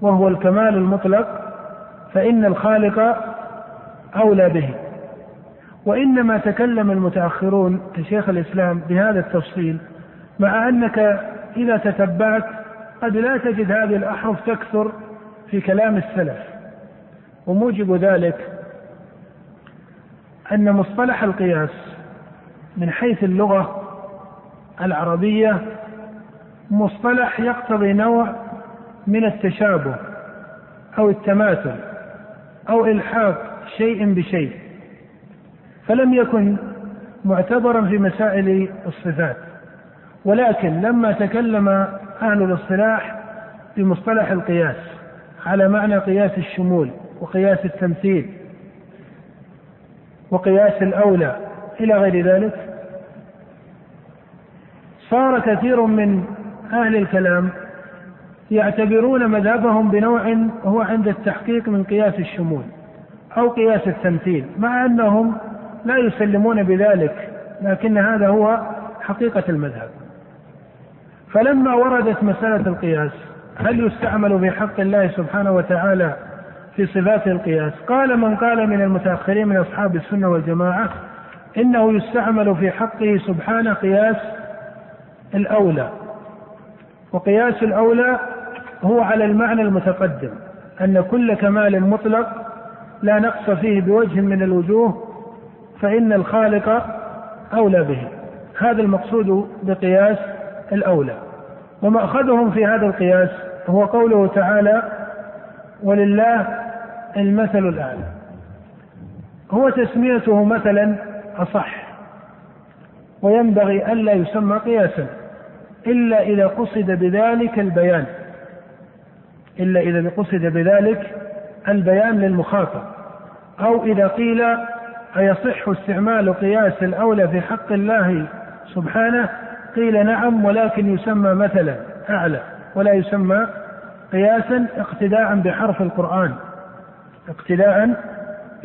وهو الكمال المطلق فإن الخالق أولى به. وإنما تكلم المتأخرون كشيخ الإسلام بهذا التفصيل مع أنك إذا تتبعت قد لا تجد هذه الأحرف تكثر في كلام السلف وموجب ذلك أن مصطلح القياس من حيث اللغة العربية مصطلح يقتضي نوع من التشابه أو التماثل أو إلحاق شيء بشيء فلم يكن معتبرا في مسائل الصفات ولكن لما تكلم أهل الاصطلاح بمصطلح القياس على معنى قياس الشمول وقياس التمثيل وقياس الأولى إلى غير ذلك. صار كثير من أهل الكلام يعتبرون مذهبهم بنوع هو عند التحقيق من قياس الشمول أو قياس التمثيل مع أنهم لا يسلمون بذلك لكن هذا هو حقيقة المذهب. فلما وردت مسألة القياس هل يستعمل في حق الله سبحانه وتعالى في صفات القياس؟ قال من قال من المتأخرين من أصحاب السنة والجماعة إنه يستعمل في حقه سبحانه قياس الأولى. وقياس الأولى هو على المعنى المتقدم أن كل كمال مطلق لا نقص فيه بوجه من الوجوه فإن الخالق أولى به. هذا المقصود بقياس الأولى. ومأخذهم في هذا القياس هو قوله تعالى ولله المثل الأعلى هو تسميته مثلا أصح وينبغي ألا يسمى قياسا إلا إذا قصد بذلك البيان إلا إذا قصد بذلك البيان للمخاطب أو إذا قيل أيصح استعمال قياس الأولى في حق الله سبحانه قيل نعم ولكن يسمى مثلا أعلى ولا يسمى قياسا اقتداء بحرف القرآن. اقتداء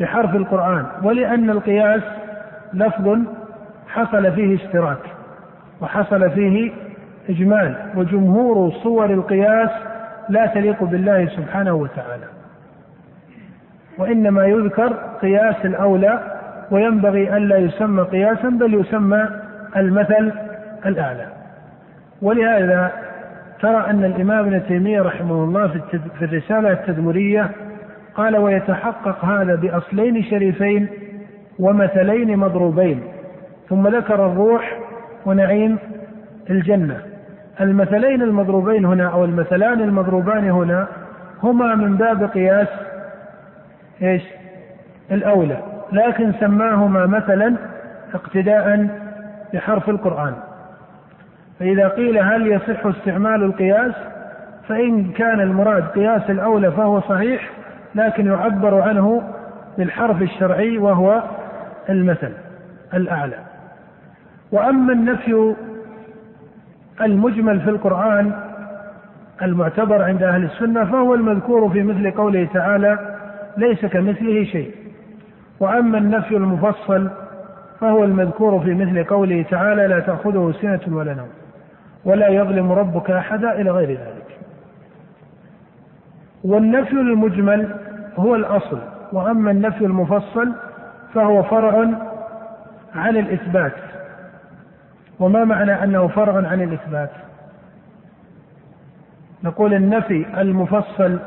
بحرف القرآن ولأن القياس لفظ حصل فيه اشتراك وحصل فيه إجمال وجمهور صور القياس لا تليق بالله سبحانه وتعالى. وإنما يذكر قياس الأولى وينبغي ألا يسمى قياسا بل يسمى المثل الأعلى ولهذا ترى أن الإمام ابن تيمية رحمه الله في الرسالة التدمرية قال ويتحقق هذا بأصلين شريفين ومثلين مضروبين ثم ذكر الروح ونعيم الجنة. المثلين المضروبين هنا أو المثلان المضروبان هنا هما من باب قياس إيش؟ الأولى. لكن سماهما مثلا اقتداء بحرف القرآن. فإذا قيل هل يصح استعمال القياس فإن كان المراد قياس الأولى فهو صحيح لكن يعبر عنه بالحرف الشرعي وهو المثل الأعلى. وأما النفي المجمل في القرآن المعتبر عند أهل السنة فهو المذكور في مثل قوله تعالى ليس كمثله شيء وأما النفي المفصل فهو المذكور في مثل قوله تعالى لا تأخذه سنة ولا نوم ولا يظلم ربك أحدا إلى غير ذلك. والنفي المجمل هو الأصل وأما النفي المفصل فهو فرع عن الإثبات. وما معنى أنه فرع عن الإثبات؟ نقول النفي المفصل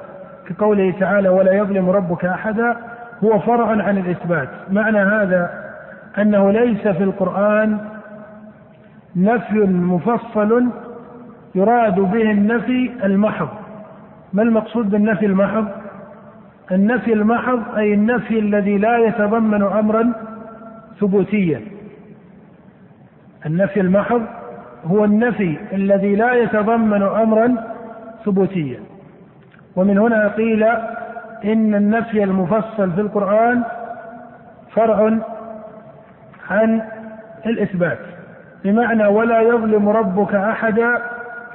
كقوله تعالى ولا يظلم ربك أحدا هو فرع عن الإثبات. معنى هذا أنه ليس في القرآن نفي مفصل يراد به النفي المحض. ما المقصود بالنفي المحض؟ النفي المحض أي النفي الذي لا يتضمن أمرا ثبوتيا. النفي المحض هو النفي الذي لا يتضمن أمرا ثبوتيا. ومن هنا قيل إن النفي المفصل في القرآن فرع عن الإثبات. بمعنى ولا يظلم ربك أحدا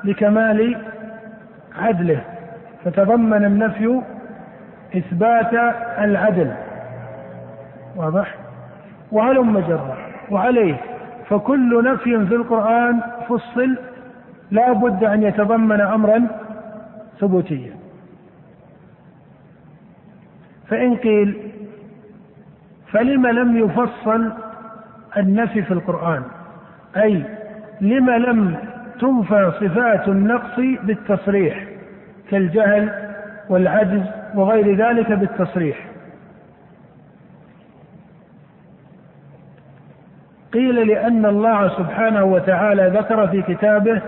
لكمال عدله. فتضمن النفي إثبات العدل. واضح؟ وهلم جرا وعليه. فكل نفي في القرآن فصل لا بد أن يتضمن أمرا ثبوتيا. فإن قيل فلم لم يفصل النفي في القرآن؟ أي لم لم تنفى صفات النقص بالتصريح كالجهل والعجز وغير ذلك بالتصريح. قيل لأن الله سبحانه وتعالى ذكر في كتابه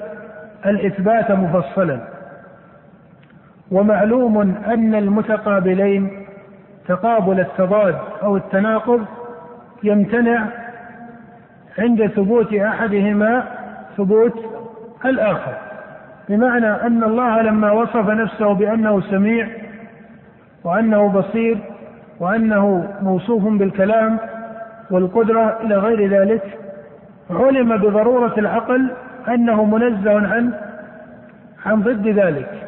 الإثبات مفصلا. ومعلوم أن المتقابلين تقابل التضاد أو التناقض يمتنع عند ثبوت أحدهما ثبوت الآخر. بمعنى أن الله لما وصف نفسه بأنه سميع وأنه بصير وأنه موصوف بالكلام والقدرة إلى غير ذلك علم بضرورة العقل أنه منزه عن عن ضد ذلك.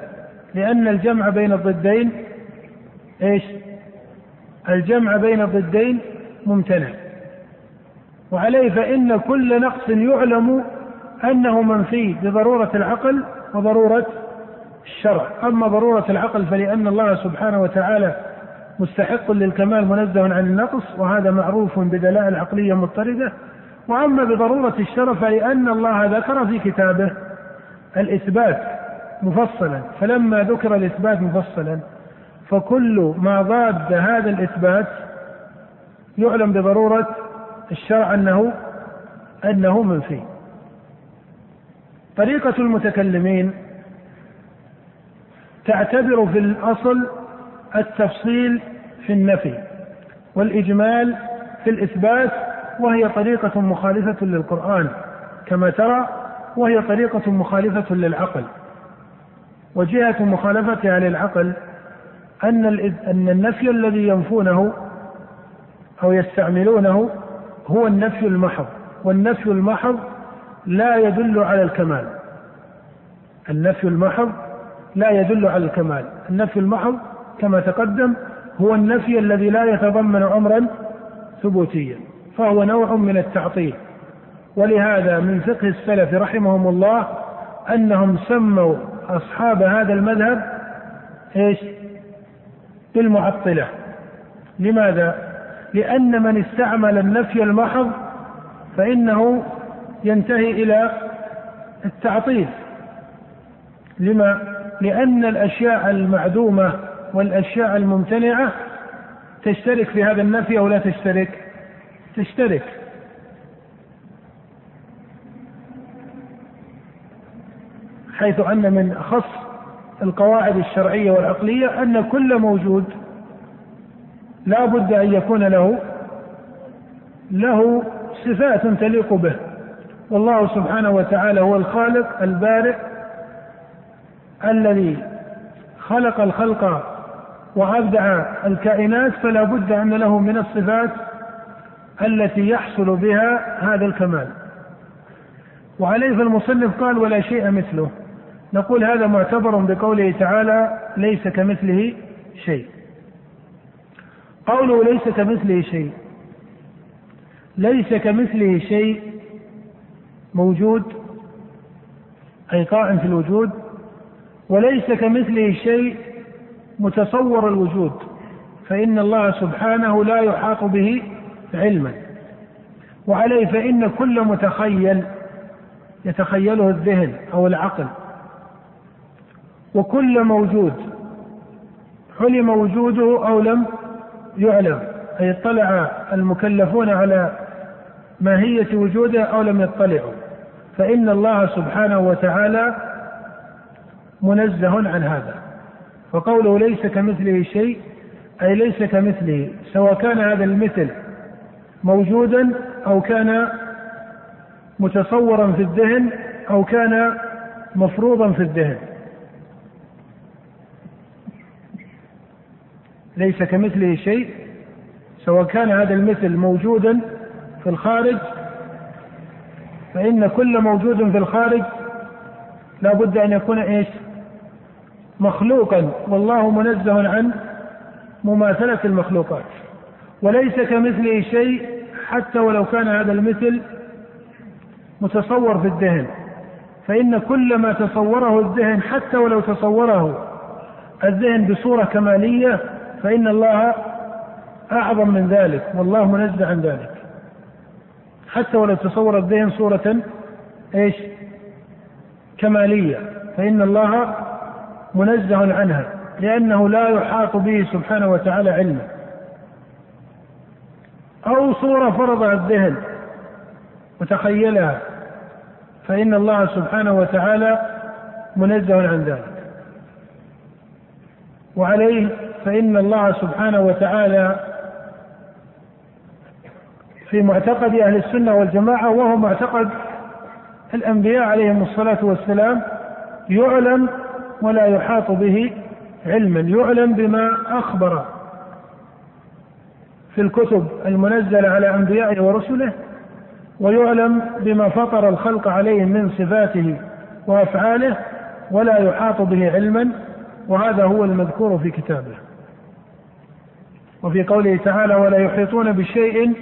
لأن الجمع بين الضدين إيش؟ الجمع بين الضدين ممتنع. وعليه فإن كل نقص يعلم أنه منفي بضرورة العقل وضرورة الشرع. أما ضرورة العقل فلأن الله سبحانه وتعالى مستحق للكمال منزه عن النقص وهذا معروف بدلائل عقلية مضطردة. وأما بضرورة الشرع فلأن الله ذكر في كتابه الإثبات مفصلا. فلما ذكر الإثبات مفصلا فكل ما ضاد هذا الإثبات يعلم بضرورة الشرع أنه أنه منفي. طريقة المتكلمين تعتبر في الأصل التفصيل في النفي والإجمال في الإثبات وهي طريقة مخالفة للقرآن كما ترى وهي طريقة مخالفة للعقل. وجهة مخالفتها للعقل أن أن النفي الذي ينفونه أو يستعملونه هو النفي المحض والنفي المحض لا يدل على الكمال النفي المحض لا يدل على الكمال النفي المحض كما تقدم هو النفي الذي لا يتضمن امرا ثبوتيا فهو نوع من التعطيل ولهذا من فقه السلف رحمهم الله أنهم سموا أصحاب هذا المذهب إيش؟ بالمعطلة لماذا؟ لأن من استعمل النفي المحض فإنه ينتهي إلى التعطيل. لما؟ لأن الأشياء المعدومة والأشياء الممتنعة تشترك في هذا النفي أو لا تشترك؟ تشترك. حيث أن من أخص القواعد الشرعية والعقلية أن كل موجود لا بد أن يكون له له صفات تليق به. والله سبحانه وتعالى هو الخالق البارئ الذي خلق الخلق وأبدع الكائنات فلا بد أن له من الصفات التي يحصل بها هذا الكمال. وعليه فالمصنف قال ولا شيء مثله. نقول هذا معتبر بقوله تعالى ليس كمثله شيء. قوله ليس كمثله شيء. ليس كمثله شيء موجود أي قائم في الوجود وليس كمثله شيء متصور الوجود فإن الله سبحانه لا يحاط به علما. وعليه فإن كل متخيل يتخيله الذهن أو العقل. وكل موجود علم وجوده أو لم يعلم أي اطلع المكلفون على ماهية وجوده أو لم يطلعوا. فإن الله سبحانه وتعالى منزه عن هذا. وقوله ليس كمثله شيء أي ليس كمثله سواء كان هذا المثل موجودا أو كان متصورا في الذهن أو كان مفروضا في الذهن. ليس كمثله شيء سواء كان هذا المثل موجودا في الخارج فإن كل موجود في الخارج لا بد أن يكون إيش؟ مخلوقا والله منزه عن مماثلة المخلوقات. وليس كمثله شيء حتى ولو كان هذا المثل متصور في الذهن. فإن كل ما تصوره الذهن حتى ولو تصوره الذهن بصورة كمالية فإن الله أعظم من ذلك والله منزه عن ذلك. حتى ولو تصور الذهن صورة إيش؟ كمالية. فإن الله منزه عنها لأنه لا يحاط به سبحانه وتعالى علما. أو صورة فرضها الذهن وتخيلها فإن الله سبحانه وتعالى منزه عن ذلك. وعليه فإن الله سبحانه وتعالى في معتقد أهل السنة والجماعة وهو معتقد الأنبياء عليهم الصلاة والسلام يعلم ولا يحاط به علما يعلم بما أخبر في الكتب المنزلة على أنبيائه ورسله ويعلم بما فطر الخلق عليه من صفاته وأفعاله ولا يحاط به علما وهذا هو المذكور في كتابه. وفي قوله تعالى ولا يحيطون بشيء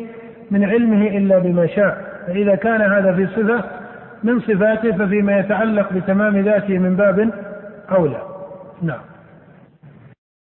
من علمه إلا بما شاء. فإذا كان هذا في صفة من صفاته ففيما يتعلق بتمام ذاته من باب أولى. نعم.